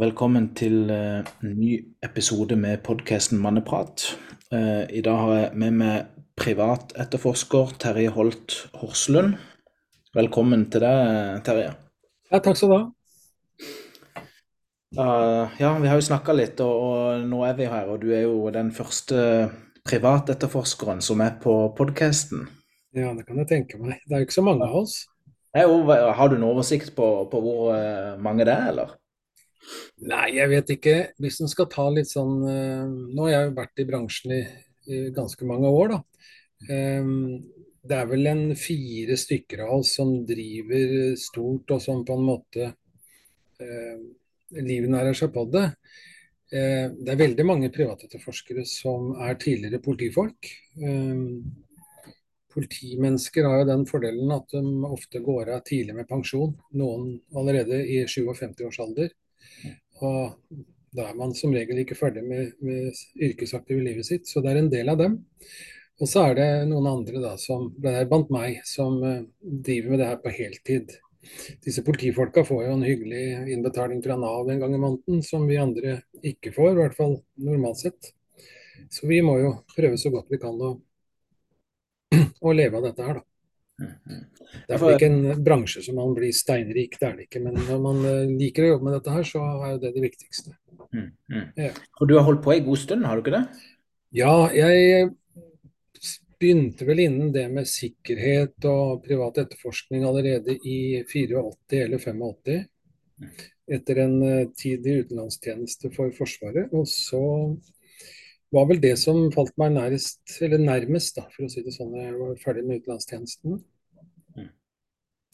Velkommen til eh, en ny episode med podkasten Manneprat. Eh, I dag har jeg med meg privatetterforsker Terje Holt Horslund. Velkommen til deg, Terje. Ja, takk skal du ha. Uh, ja, vi har jo snakka litt, og, og, nå er vi her. Og du er jo den første privatetterforskeren som er på podkasten. Ja, det kan jeg tenke meg. Det er jo ikke så mange av oss. Jo, har du en oversikt på, på hvor mange det er, eller? Nei, jeg vet ikke. Hvis en skal ta litt sånn uh, Nå har jeg jo vært i bransjen i, ganske mange år, da. Um, det er vel en fire stykker av oss som driver stort, og som på en måte Livet nærer seg på det. Det er veldig mange privatetterforskere som er tidligere politifolk. Politimennesker har jo den fordelen at de ofte går av tidlig med pensjon. Noen allerede i 57 års alder. Og da er man som regel ikke ferdig med, med yrkesaktive livet sitt, så det er en del av dem. Og så er det noen andre, da, som blant meg, som uh, driver med det her på heltid. Disse politifolka får jo en hyggelig innbetaling fra Nav en gang i måneden, som vi andre ikke får, i hvert fall normalt sett. Så vi må jo prøve så godt vi kan å, å leve av dette her, da. Det er ikke en bransje som man blir steinrik, det er det ikke. Men når man eh, liker å jobbe med dette her, så er det det viktigste. Mm, mm. Ja. Og du har holdt på en god stund, har du ikke det? Ja, jeg begynte vel innen det med sikkerhet og privat etterforskning allerede i 84 eller 85. Etter en eh, tid i utenlandstjeneste for Forsvaret. Og så var vel det som falt meg nærmest, eller nærmest, da, for å si det sånn, jeg var ferdig med utenlandstjenesten.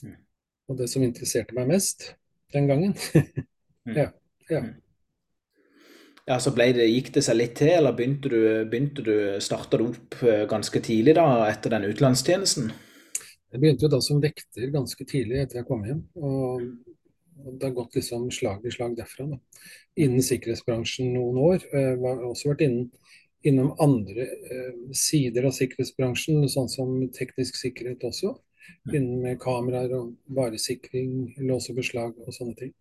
Mm. Mm. Og det som interesserte meg mest den gangen. ja. ja. Mm. Ja, så det, Gikk det seg litt til, eller begynte du, begynte du starta du opp eh, ganske tidlig da, etter den utenlandstjenesten? Jeg begynte jo da som vekter ganske tidlig etter jeg kom hjem. og det har gått liksom slag i slag derfra. Da. Innen sikkerhetsbransjen noen år. Jeg eh, har også vært innen, innom andre eh, sider av sikkerhetsbransjen, sånn som teknisk sikkerhet også. Innen med kameraer og varesikring, lås og beslag og sånne ting.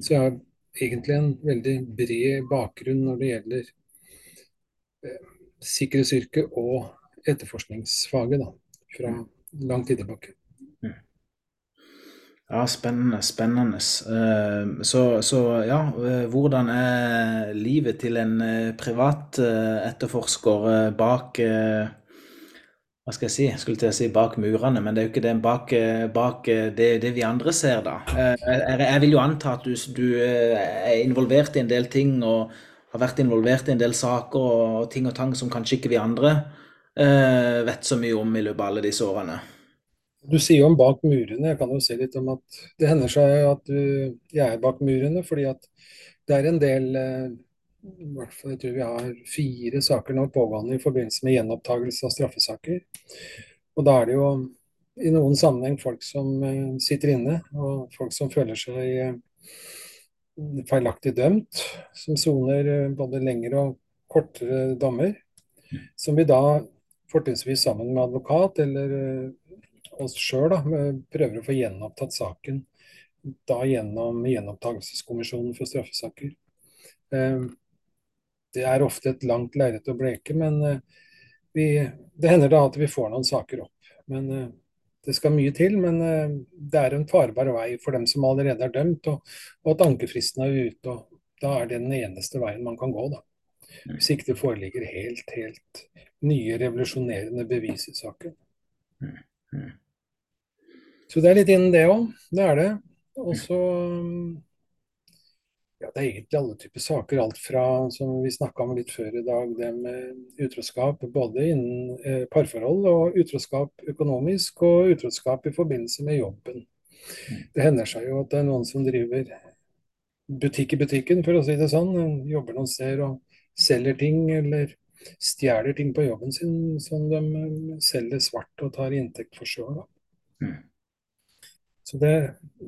Så jeg har egentlig en veldig bred bakgrunn når det gjelder eh, sikkerhetsyrket og etterforskningsfaget da, fra lang tid tilbake. Ja, spennende, spennende. Eh, så, så ja, eh, hvordan er livet til en eh, privat etterforsker bak Hva skal jeg si? Skulle til å si bak murene, men det er jo ikke det bak, bak det, det, vi andre ser, da. Jeg, jeg vil jo anta at du, du, er involvert i en del ting og har vært involvert i en del saker og ting og tang som kanskje ikke vi andre vet så mye om i løpet av alle disse årene. Du sier jo om bak murene. Jeg kan jo si litt om at det hender seg at du, jeg er bak murene, fordi at det er en del eh, hvert fall Jeg tror vi har fire saker nå pågående i forbindelse med gjenopptakelse av straffesaker. Og da er det jo i noen sammenheng folk som eh, sitter inne, og folk som føler seg eh, feilaktig dømt, som soner både lengre og kortere dommer. Som vi da fortrinnsvis sammen med advokat eller oss sjøl prøver å få gjenopptatt saken da gjennom gjenopptakelseskommisjonen for straffesaker. Det er ofte et langt lerret å bleke, men eh, vi, det hender da at vi får noen saker opp. Men eh, det skal mye til, men eh, det er en farbar vei for dem som allerede er dømt, og, og at ankefristen er ute. og Da er det den eneste veien man kan gå. da. Hvis ikke det foreligger helt, helt nye revolusjonerende bevis i saken. Mm. mm. Så det er litt innen det òg. Det er det. Og så ja, Det er egentlig alle typer saker. Alt fra, som vi snakka om litt før i dag, det med utroskap både innen eh, parforhold og utroskap økonomisk, og utroskap i forbindelse med jobben. Det hender seg jo at det er noen som driver butikk i butikken, for å si det sånn. Jobber noen steder og selger ting, eller stjeler ting på jobben sin som de selger svart og tar inntekt for sjøl. Mm. Så det,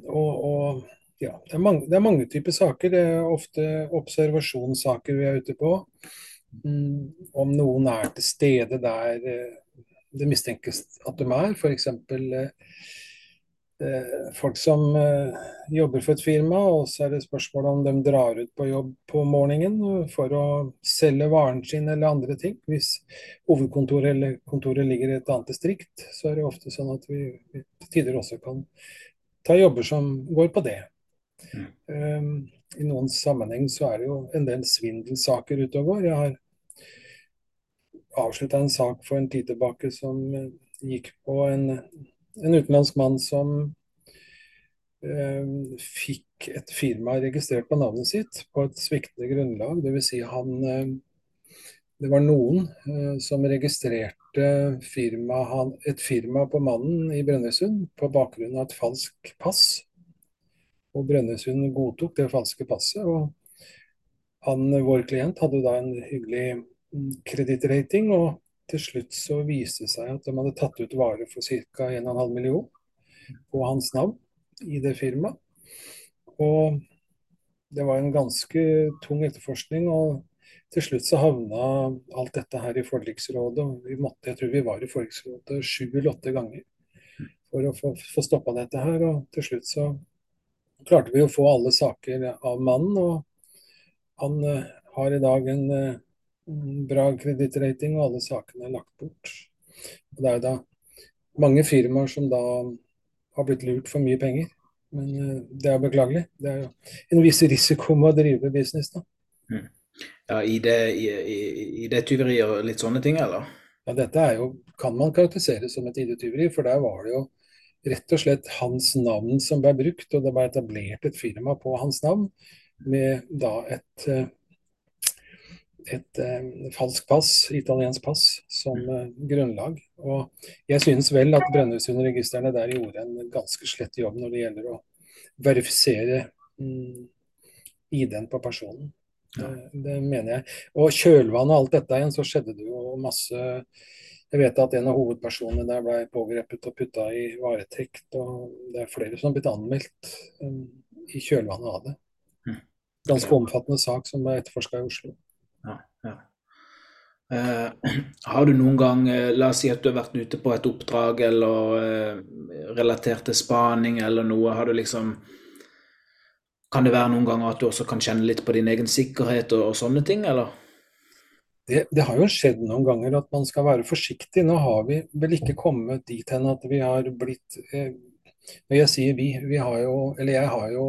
og, og ja, det er, mange, det er, mange, typer saker. Det er ofte observasjonssaker vi er ute på. Mm, om noen er til stede der eh, det mistenkes at de er. F.eks. Eh, eh, folk som jobber for et firma, og så er det spørsmål om de drar ut på jobb på morgenen for å selge varen sin eller andre ting. Hvis hovedkontoret eller kontoret ligger i et annet distrikt, så er det ofte sånn at vi til tider også kan ta jobber som går på det. Um, I noen sammenheng så er det jo en del svindelsaker ute og går. Jeg har avslutta en sak for en tid tilbake som eh, gikk på en en utenlandsk mann som um, fikk et firma registrert på navnet sitt på et sviktende grunnlag. Dvs. Si han Det var noen uh, som registrerte firma, han, et firma på mannen i Brønnøysund på bakgrunn av et falskt pass. Og Brønnøysund godtok det falske passet. og han, Vår klient hadde da en hyggelig mm, kredittrating. og til slutt så viste det seg at de hadde tatt ut varer for ca. 1,5 million på hans navn i det firmaet. Og det var en ganske tung etterforskning. og til slutt så havna alt dette her i forliksrådet. Vi måtte, jeg tror vi var i forliksrådet sju eller åtte ganger for å få, få stoppa dette her. Og til slutt så klarte vi å få alle saker av mannen. Og han uh, har i dag en uh, bra kredittrating, og alle sakene er lagt bort. Og det er da mange firmaer som da har blitt lurt for mye penger. Men uh, det er beklagelig. Det er jo en viss risiko med å drive business, da. Mm. Ja, ID-tyveri og litt sånne ting, eller? Ja, dette er jo, kan man karakterisere som et ID-tyveri, for der var det jo rett og slett hans navn som ble brukt, og det ble etablert et firma på hans navn med da et uh, et falsk falskt pass, italiensk pass, som eh, grunnlag. Og jeg synes vel at Brønnøysundregistrene der gjorde en ganske slett jobb når det gjelder å verifisere mm, ID-en på personen. Ja. Det, det, mener jeg. Og kjølvannet og alt dette igjen, så skjedde det jo masse Jeg vet at en av hovedpersonene der ble pågrepet og putta i varetekt. Og det er flere som har blitt anmeldt um, i kjølvannet av det. Mm. Ganske omfattende sak som ble etterforska i Oslo. Ja, ja. Uh, har du noen gang, uh, la oss si at du har vært ute på et oppdrag eller uh, relatert til spaning eller noe, har du liksom Kan det være noen ganger at du også kan kjenne litt på din egen sikkerhet og, og sånne ting, eller? Det, det, har jo skjedd noen ganger at man skal være forsiktig. Nå har vi vel ikke kommet dit hen at vi har blitt eh, Når jeg sier vi, vi har jo, eller jeg har jo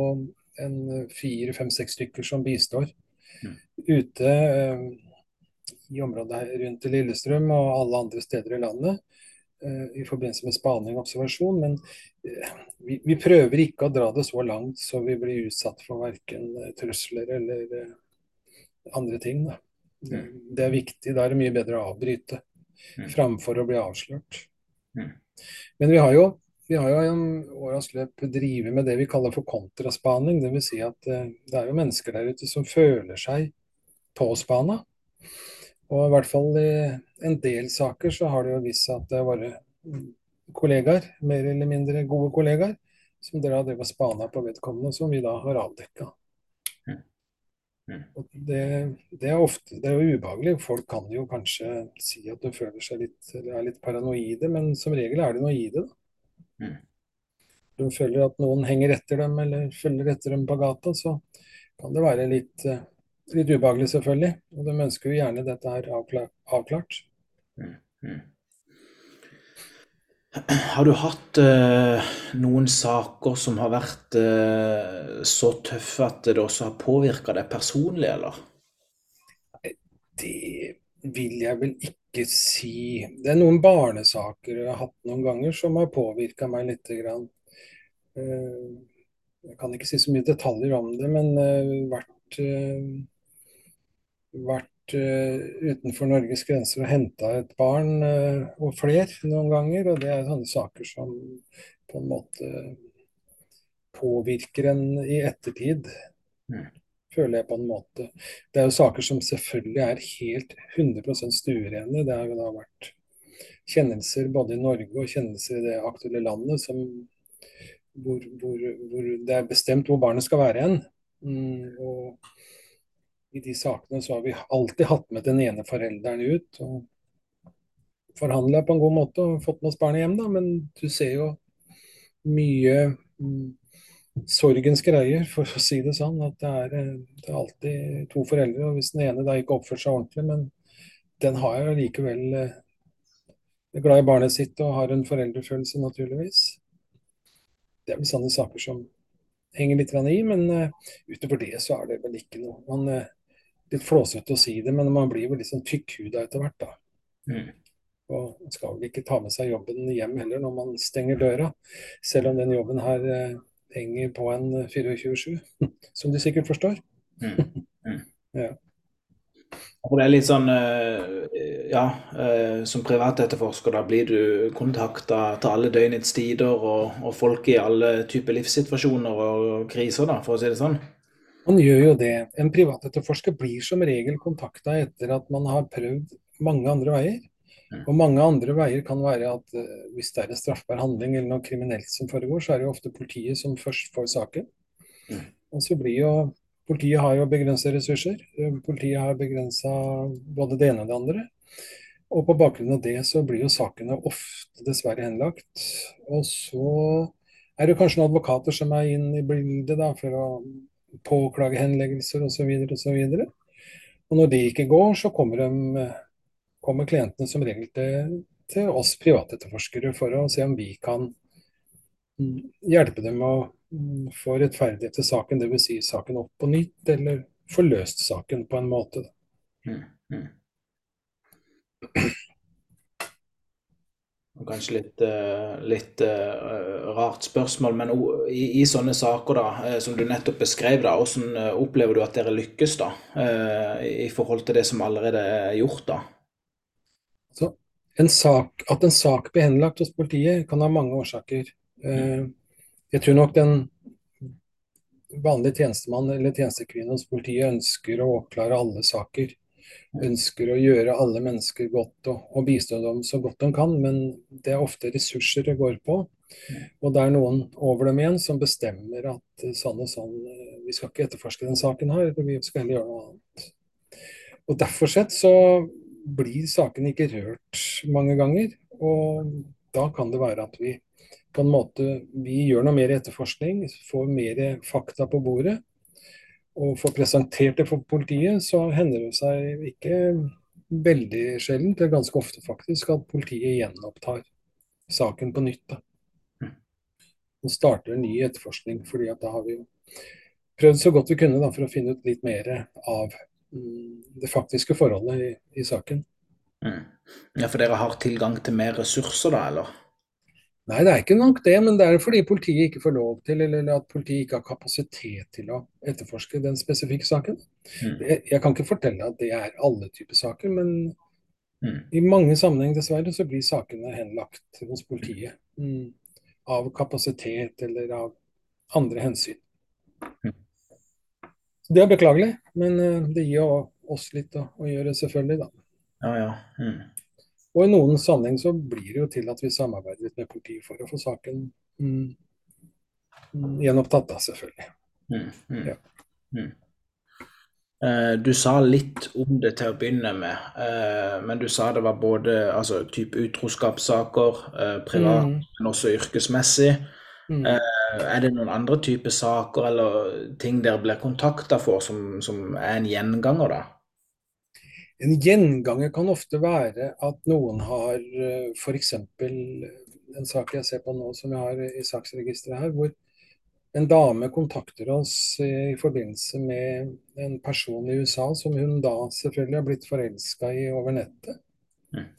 en fire, fem, seks stykker som bistår ute eh, i området her rundt Lillestrøm og alle andre steder i landet eh, i forbindelse med spaning og observasjon. Men eh, vi, vi, prøver ikke å dra det så langt så vi blir utsatt for verken trusler eller andre ting. Da. Det, er viktig. Da er det mye bedre å avbryte framfor å bli avslørt. Men vi har jo vi har jo i åras løp drevet med det vi kaller for kontraspaning. Dvs. Si at det er jo mennesker der ute som føler seg påspana. Og i hvert fall i en del saker så har det jo vist seg at det var kollegaer, mer eller mindre gode kollegaer, som dere har drevet spana på vedkommende, som vi da har avdekka. Mm. Det, det, er ofte, det er jo ubehagelig. Folk kan jo kanskje si at de føler seg litt, er litt paranoide, men som regel er det i det. da. Mm. De føler at noen henger etter dem eller følger etter dem på gata, så kan det være litt eh, Litt ubehagelig, selvfølgelig. Og de ønsker jo gjerne dette her avklart. Mm, mm. Har du hatt uh, noen saker som har vært uh, så tøffe at det også har påvirka deg personlig, eller? Det vil jeg vel ikke si. Det er noen barnesaker jeg har hatt noen ganger som har påvirka meg litt. Grann. Uh, jeg kan ikke si så mye detaljer om det, men vært vært uh, utenfor Norges grenser og henta et barn uh, og fler noen ganger. Og det er sånne saker som på en måte påvirker en i ettertid. Mm. Føler jeg på en måte. Det er jo saker som selvfølgelig er helt 100 stuerene. Det har jo da vært kjennelser både i Norge og kjennelser i det aktuelle landet som, hvor, hvor, hvor, det er bestemt hvor barnet skal være hen. Mm, og i de sakene så har vi alltid hatt med den ene forelderen ut. og Forhandla på en god måte og fått med oss barnet hjem, da. Men du ser jo mye mm, sorgens greier, for å si det sånn. At det er, eh, det er alltid to foreldre, og hvis den ene da ikke oppfører seg ordentlig, men den har jo likevel det er glad i barnet sitt og har en foreldrefølelse, naturligvis. Det er vel sånne saker som henger litt i, men uh, utover det så er det vel ikke noe. Man, litt flåsete å si det, men man blir vel litt sånn tykkhuda etter hvert, da. Mm. Og man skal vel ikke ta med seg jobben hjem heller når man stenger døra, selv om den jobben her eh, henger på en 24-7, som du sikkert forstår. Mm. Mm. ja. Og det er litt sånn eh, Ja, eh, som privatetterforsker da blir du kontakta til alle døgnets tider og, og, folk i alle typer livssituasjoner og kriser, da, for å si det sånn? Man gjør jo det. En privatetterforsker blir som regel kontakta etter at man har prøvd mange andre veier. Mm. Og mange andre veier kan være at uh, hvis det er en straffbar handling eller noe kriminelt som foregår, så er det jo ofte politiet som først får saken. Mm. Og så blir jo Politiet har jo begrensa ressurser. Politiet har begrensa både det ene og det andre. Og på bakgrunn av det så blir jo sakene ofte dessverre henlagt. Og så er det kanskje noen advokater som er inn i bildet da, for å påklage henleggelser osv. osv. Og, når det ikke går, så kommer, de, kommer klientene som regel til, til oss privatetterforskere for å se om vi kan hjelpe dem med å Mm, få rettferdighet til saken, dvs. Si saken opp på nytt, eller få løst saken på en måte. Mm, mm. Kanskje litt, eh, litt uh, rart spørsmål, men i, i, sånne saker da, eh, som du nettopp beskrev, da, hvordan opplever du at dere lykkes da, i forhold til det som allerede er gjort? da? Så, en sak, at en sak blir henlagt hos politiet, kan ha mange årsaker. Uh, jeg tror nok den vanlige tjenestemann eller tjenestekvinne hos politiet ønsker å oppklare alle saker. Ønsker å gjøre alle mennesker godt og, og bistå dem så godt de kan, men det er ofte ressurser det går på. Og det er noen over dem igjen som bestemmer at sånn og sånn, vi skal ikke etterforske den saken her, vi skal heller gjøre noe annet. Og Derfor sett så blir saken ikke rørt mange ganger. Og da kan det være at vi på en måte vi gjør noe mer etterforskning, får mer fakta på bordet og får presentert det for politiet, så hender det seg ikke veldig sjelden, det er ganske ofte faktisk, at politiet gjenopptar saken på nytt. da. Mm. Og starter en ny etterforskning, fordi at da har vi jo prøvd så godt vi kunne da, for å finne ut litt mer av mm, det faktiske forholdet i, i saken. Mm. Ja, For dere har tilgang til mer ressurser da, eller? Nei, det er ikke nok det, men det er fordi politiet ikke får lov til, eller at politiet ikke har kapasitet til å etterforske den spesifikke saken. Mm. Jeg, jeg, kan ikke fortelle at det er alle typer saker, men mm. i mange sammenhenger dessverre så blir sakene henlagt hos politiet. Mm. Av kapasitet eller av andre hensyn. Mm. Det er beklagelig, men uh, det gir oss litt å, å, gjøre, selvfølgelig, da. Ja, ja. Og i noen sammenheng så blir det jo til at vi samarbeider litt med politiet for å få saken mm, mm gjenopptatt, da, selvfølgelig. Mm, mm, ja. Mm. Eh, du sa litt om det til å begynne med, eh, men du sa det var både altså, type utroskapssaker, eh, privat, mm. men også yrkesmessig. Er det noen andre typer saker eller ting dere blir kontakta for som, som er en gjenganger, da? En gjenganger kan ofte være at noen har eh, f.eks. en sak jeg ser på nå som jeg har i saksregisteret her, hvor en dame kontakter oss i forbindelse med en person i USA som hun da selvfølgelig har blitt forelska i over nettet. Mm.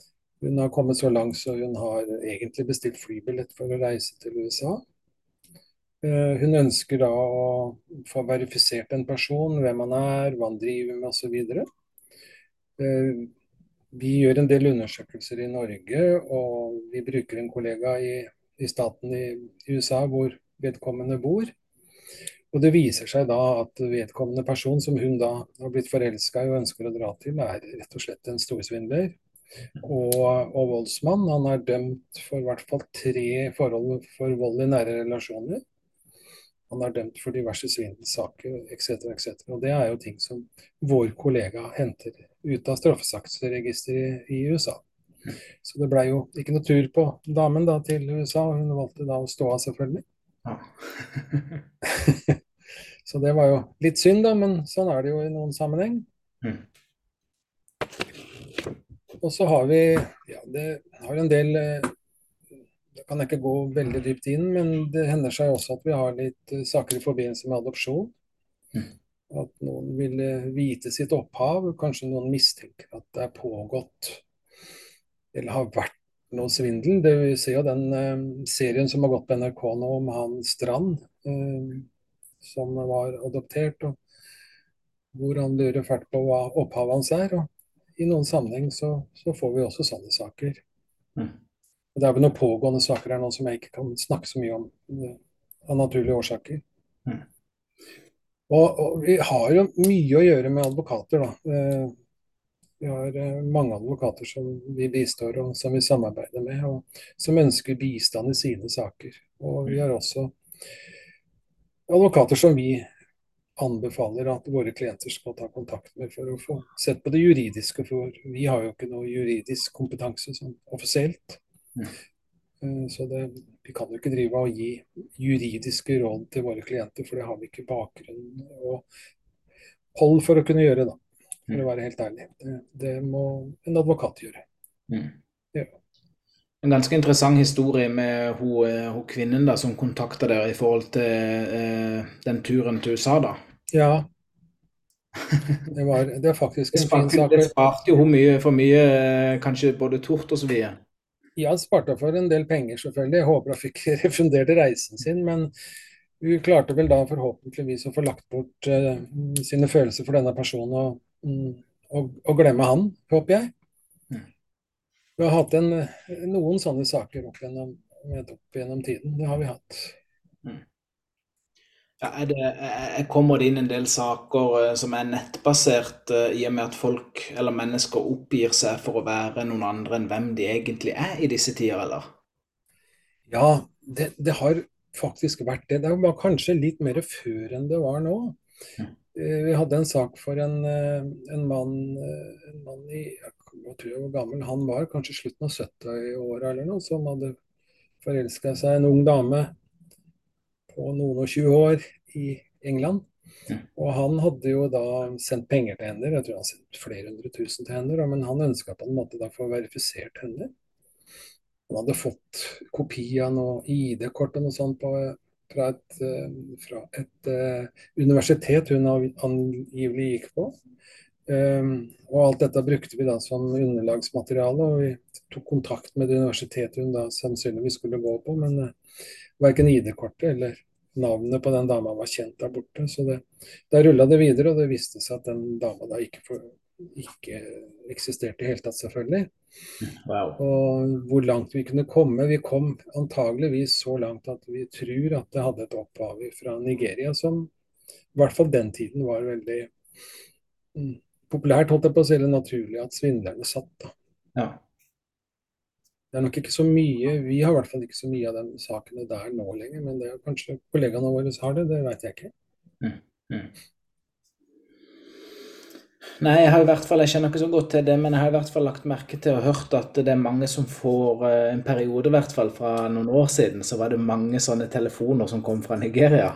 Hun har kommet så langt så hun har egentlig bestilt flybillett for å reise til USA. Eh, hun ønsker da å få verifisert en person, hvem han er, hva han driver med osv. Eh, vi gjør en del undersøkelser i Norge, og vi bruker en kollega i, i staten i, i, USA hvor vedkommende bor. Og Det viser seg da at vedkommende person som hun da har blitt forelska i og ønsker å dra til, er rett og slett en storsvindler og, og voldsmann. Han er dømt for i hvert fall tre forhold for vold i nære relasjoner. Han er dømt for diverse svindelsaker etc. etc. Og det er jo ting som vår kollega henter ut av straffesaksregisteret i USA. Så det blei jo ikke noe tur på damen da til USA, og hun valgte da å stå av, selvfølgelig. Ja. Så det var jo litt synd, da, men sånn er det jo i noen sammenheng. Mm. Og så har vi ja, det har en del eh, Det kan jeg ikke gå veldig dypt inn, men det hender seg også at vi har litt eh, saker i forbindelse med adopsjon. Mm. At noen vil eh, vite sitt opphav. Kanskje noen mistenker at det er pågått eller har vært noe svindel. Det Vi ser jo den eh, serien som har gått på NRK nå om han Strand, eh, som var adoptert, og hvor han lurer fælt på hva opphavet hans er. Og I noen sammenheng så, så får vi også sånne saker. Mm. Det er vel noen pågående saker her nå som jeg ikke kan snakke så mye om eh, av naturlige årsaker. Mm. Og, og vi har jo mye å gjøre med advokater, da. Eh, Vi har eh, mange advokater som vi bistår og som vi samarbeider med, og som ønsker bistand i sine saker. Og vi har også advokater som vi anbefaler at våre klienter skal ta kontakt med for å få sett på det juridiske, for vi har jo ikke noe juridisk kompetanse sånn offisielt. Mm. Eh, Så det, vi kan jo ikke drive og gi juridiske råd til våre klienter, for det har vi ikke bakgrunn og hold for å kunne gjøre, da. For Mm. å være helt ærlig. Det, det må en advokat gjøre. Mm. Ja. En ganske interessant historie med hun, eh, kvinnen da, som kontakta dere i forhold til eh, den turen til USA. da. Ja. Det, var, det er faktisk Det en fin sak. det sparte jo hun mye for mye, eh, kanskje både tort og så videre. Ja, sparte for en del penger, selvfølgelig. Jeg håper hun fikk refundert reisen sin, men hun klarte vel da forhåpentligvis å få lagt bort uh, sine følelser for denne personen og, mm, og, og glemme han, håper jeg. Mm. Vi har hatt en, noen sånne saker opp gjennom, opp gjennom tiden. Det har vi hatt. Ja, er det, er- er- kommer det inn en del saker eh, som er nettbasert, eh, i og med at folk eller mennesker oppgir seg for å være noen andre enn hvem de egentlig er i disse tider, eller? Ja, det, det har faktisk vært det. Det var kanskje litt mer før enn det var nå. Eh, Vi hadde en sak for en, eh, en mann, eh, en mann i jeg tror jeg hvor gammel han var, kanskje slutten av 70-åra eller noe, som hadde forelska seg i en ung dame på noen og 20 år i England. Og han hadde jo da sendt penger til henne, jeg tror han sendte flere hundre tusen til henne, men han ønska på en måte da få verifisert henne. Han hadde fått kopi av noe ID-kort og noe sånt på, fra et, eh, fra et uh, universitet hun angivelig gikk på. Um, og alt dette brukte vi da som underlagsmateriale, og vi tok kontakt med det universitetet hun da sannsynligvis skulle gå på, men uh, verken ID-kortet eller navnet på den dama var kjent der borte. Så det, da rulla det videre, og det viste seg at den dama da ikke, for, ikke eksisterte i det hele tatt, selvfølgelig. Wow. Og hvor langt vi kunne komme. Vi kom antageligvis så langt at vi tror at det hadde et opphav fra Nigeria, som i hvert fall den tiden var veldig mm, populært, holdt jeg på å si, eller naturlig at svindlerne satt. da. Ja. Det er nok ikke så mye, Vi har i hvert fall ikke så mye av de sakene der nå lenger, men det er kanskje kollegaene våre har det, det vet jeg ikke. Mm. Nei, jeg har i hvert fall, jeg kjenner ikke så godt til det, men jeg har i hvert fall lagt merke til og hørt at det er mange som får eh, en periode, i hvert fall fra noen år siden, så var det mange sånne telefoner som kom fra Nigeria.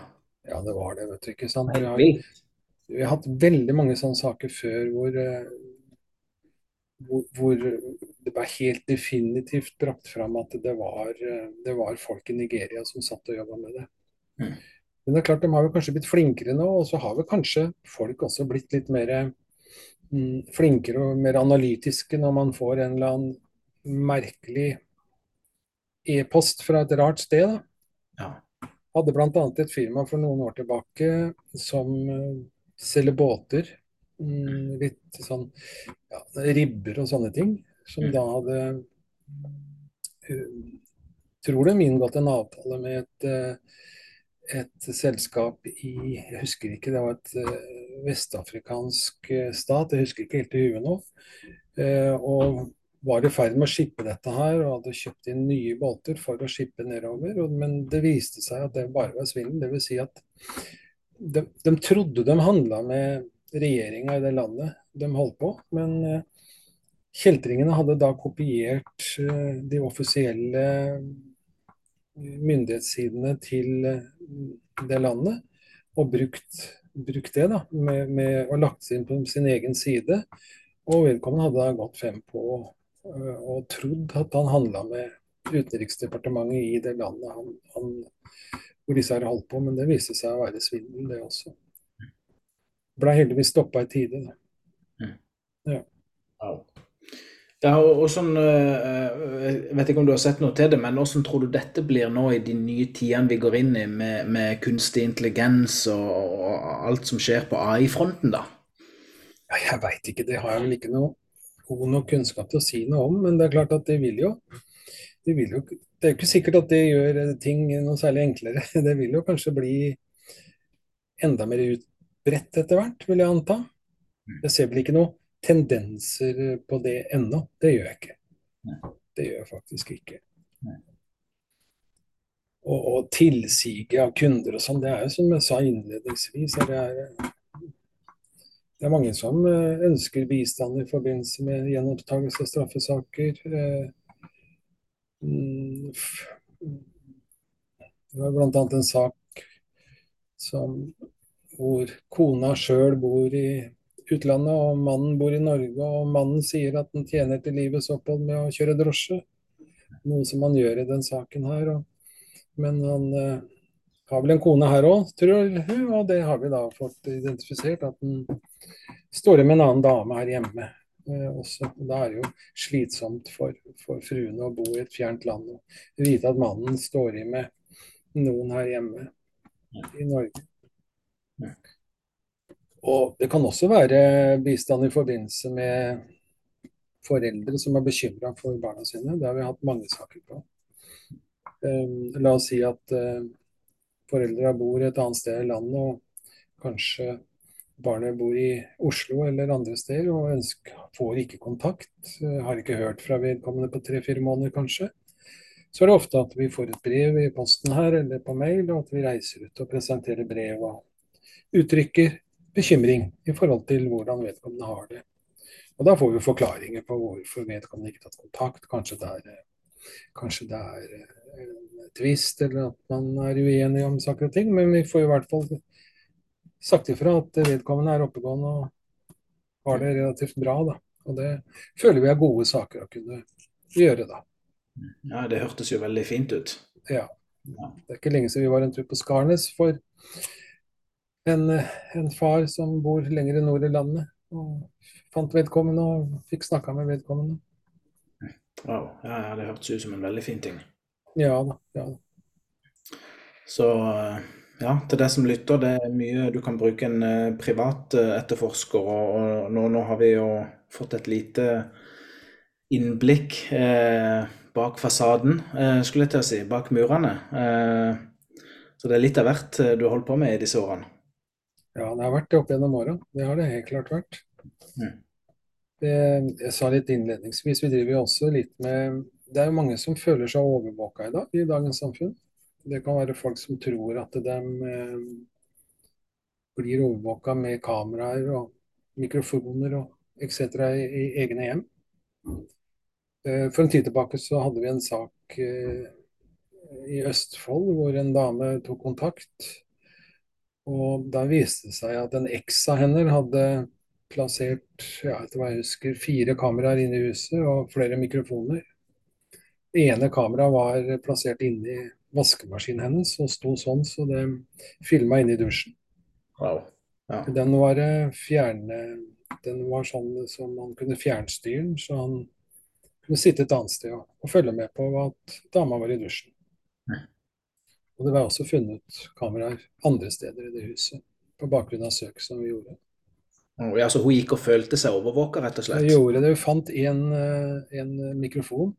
Ja, det var det, vet du. ikke sant? Vi har, vi har hatt veldig mange sånne saker før hvor, eh, hvor, hvor det ble helt definitivt brakt fram at det var, det var folk i Nigeria som satt og jobba med det. Mm. Men det er klart, de har jo kanskje blitt flinkere nå, og så har vel kanskje folk også blitt litt mer mm, flinkere og mer analytiske når man får en eller annen merkelig e-post fra et rart sted. da. Ja. Hadde bl.a. et firma for noen år tilbake som eh, selger båter. Mm, litt sånn ja, ribber og sånne ting. Som Mm. da hadde eh, Tror de inngått en avtale med et, eh, et selskap i Jeg husker ikke, det var et eh, vestafrikansk stat. Jeg husker ikke helt i huet nå. Og var i ferd med å skippe dette her og hadde kjøpt inn nye båter for å skippe nedover. Men det viste seg at det bare var svindel. Dvs. Si at de, de trodde de handla med regjeringa i det landet de holdt på, men eh, Kjeltringene hadde da kopiert eh, de offisielle myndighetssidene til eh, det landet, og brukt, brukt det da, med, med, og lagt seg inn på sin egen side. Og vedkommende hadde da gått frem på og, og trodd at han handla med Utenriksdepartementet i det landet han, han, hvor disse her holdt på, men det viste seg å være svindel, det også. Ble heldigvis stoppa i tide. Da. Mm. Ja. Ja, og sånn, eh, Jeg vet ikke om du har sett noe til det, men hvordan tror du dette blir nå i de nye tidene vi går inn i, med, med kunstig intelligens og, og, alt som skjer på AI-fronten, da? Ja, jeg veit ikke, det har jeg vel ikke noe god nok kunnskap til å si noe om. Men det er klart at det vil jo Det, vil jo, det er jo ikke sikkert at det gjør ting noe særlig enklere. Det vil jo kanskje bli enda mer utbredt etter hvert, vil jeg anta. Mm. Jeg ser vel ikke noe tendenser på det ennå. Det gjør jeg ikke. Det gjør jeg faktisk ikke. Og, og tilsige av kunder og sånn, det er jo som jeg sa innledningsvis. Det er, det er mange som eh, ønsker bistand i forbindelse med gjenopptakelse av straffesaker. Eh, mm, det var bl.a. en sak som, hvor kona sjøl bor i utlandet, og mannen bor i Norge, og mannen sier at han tjener til livets opphold med å kjøre drosje. Noe som han gjør i den saken her. Og, men han eh, har vel en kone her òg, tror hun, og det har vi da fått identifisert. At han står med en annen dame her hjemme. Eh, også. Da er det jo slitsomt for, for fruene å bo i et fjernt land og vite at mannen står i med noen her hjemme i Norge. Og det kan også være bistand i forbindelse med foreldre som er bekymra for barna sine. Det har vi hatt mange saker på. Um, la oss si at uh, foreldra bor et annet sted i landet, og kanskje barnet bor i Oslo eller andre steder og ønsker, får ikke kontakt. Uh, har ikke hørt fra vedkommende på tre-fire måneder, kanskje. Så er det ofte at vi får et brev i posten her eller på mail, og at vi reiser ut og presenterer brev og uttrykker bekymring i forhold til hvordan vedkommende har det. Og Da får vi forklaringer på hvorfor vedkommende ikke har tatt kontakt. Kanskje det er, kanskje det er eh, en tvist, eller at man er uenig om saker og ting. Men vi får i hvert fall sagt ifra at vedkommende er oppegående og har det relativt bra. Da. Og det føler vi er gode saker å kunne gjøre, da. Ja, det hørtes jo veldig fint ut. Ja. Det er ikke lenge siden vi var en tur på Skarnes for en, en, far som bor lenger nord i landet. Og fant vedkommende og fikk snakka med vedkommende. Wow. Ja, ja, det hørtes ut som en veldig fin ting. Ja da. ja da. Så ja, til det som lytter, det er mye du kan bruke en uh, privat uh, etterforsker. Og, nå, nå, har vi jo fått et lite innblikk eh, bak fasaden, skulle jeg til å si. Bak murene. så det er litt av hvert du holder på med i disse årene. Ja, det har vært det opp gjennom åra. Det har det helt klart vært. Mm. Det, jeg sa litt innledningsvis, vi driver jo også litt med Det er jo mange som føler seg overvåka i dag, i dagens samfunn. Det kan være folk som tror at de eh, blir overvåka med kameraer og mikrofoner og etc. I, i egne hjem. Eh, for en tid tilbake så hadde vi en sak eh, i Østfold hvor en dame tok kontakt og da viste det seg at en eks av henne hadde plassert ja, etter hva jeg husker, fire kameraer inne i huset og flere mikrofoner. Det ene kameraet var plassert inni vaskemaskinen hennes og sto sånn, så det filma inne i dusjen. Wow. Ja. Den var fjerne Den var sånn som man kunne fjernstyre den, så han kunne sitte et annet sted og, og følge med på at dama var i dusjen. Og det var også funnet kameraer andre steder i det huset, på bakgrunn av søk som vi gjorde. Ja, Så hun gikk og følte seg overvåka, rett og slett? Hun gjorde det. Hun fant en, eh, en mikrofon.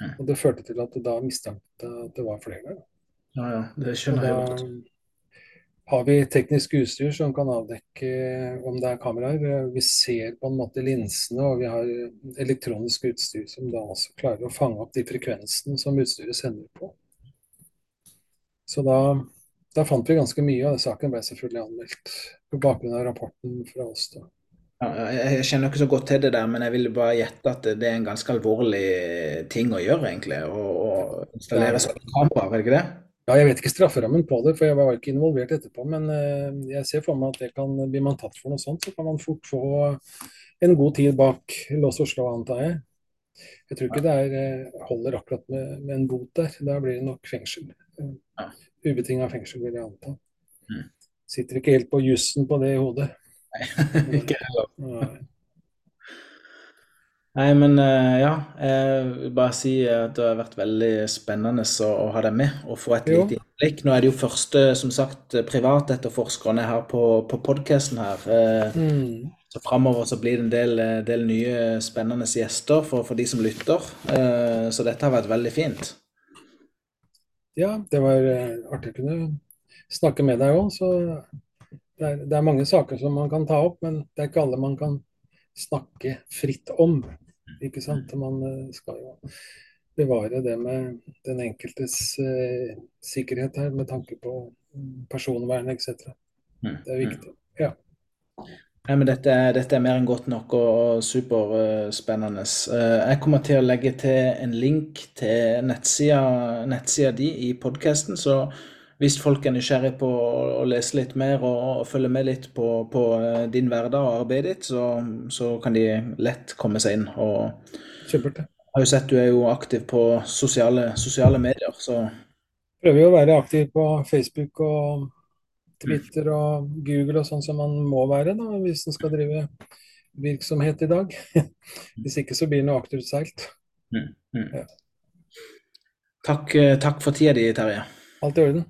Ja. Og det førte til at det da mistenkte at det var flere. Ja, ja, det skjønner jeg godt. Har vi teknisk utstyr som kan avdekke om det er kameraer. Vi ser på en måte linsene, og vi har elektronisk utstyr som da også klarer å fange opp de frekvensene som utstyret sender på. Så da, da, fant vi ganske mye, og saken ble selvfølgelig anmeldt på bakgrunn av rapporten fra oss. da. Ja, jeg kjenner ikke så godt til det der, men jeg vil bare gjette at det er en ganske alvorlig ting å gjøre, egentlig. Å er installere sånne kameraer, er det ikke det? Ja, jeg vet ikke strafferammen på det, for jeg var ikke involvert etterpå. Men eh, jeg ser for meg at det kan, blir man tatt for noe sånt, så kan man fort få en god tid bak lås og slå, antar jeg. Jeg tror ikke det er, eh, holder akkurat med, med en bot der. Da blir det nok fengsel. Eh, Ubetinga fengsel, vil jeg anta. Mm. Sitter ikke helt på jussen på det i hodet. Nei, Ikke heller. Nei. Nei, men eh, ja. Jeg vil bare si at det har vært veldig spennende å, å ha deg med og få et Jo. lite innblikk. Nå er det jo første, som sagt, privatetterforskerne her på, på podkasten her. Eh, Mm. Så framover så blir det en del, del nye spennende gjester for, for de som lytter. Eh, Så dette har vært veldig fint. Ja, det var eh, artig å kunne snakke med deg òg. Så det er, det er mange saker som man kan ta opp, men det er ikke alle man kan snakke fritt om. Ikke sant? Man eh, skal jo bevare det med den enkeltes eh, sikkerhet her, med tanke på mm, personvern etc. Mm, Det er mm. viktig. Ja. Nei, men dette, er- dette er mer enn godt nok og, og superspennende. jeg kommer til å legge til en link til nettsida, nettsida di i podkasten, så hvis folk er nysgjerrig på å, lese litt mer og, og følge med litt på, på eh, din hverdag og arbeidet ditt, så, så kan de lett komme seg inn. Og Supert. jeg har jo sett du er jo aktiv på sosiale, sosiale medier, så Prøver jo å være aktiv på Facebook og Twitter og Google og sånn som man må være da, hvis en skal drive virksomhet i dag. Hvis ikke så blir det noe akterutseilt. mm, mm. Ja. Takk, eh, takk for tida di, Terje. Alt i orden.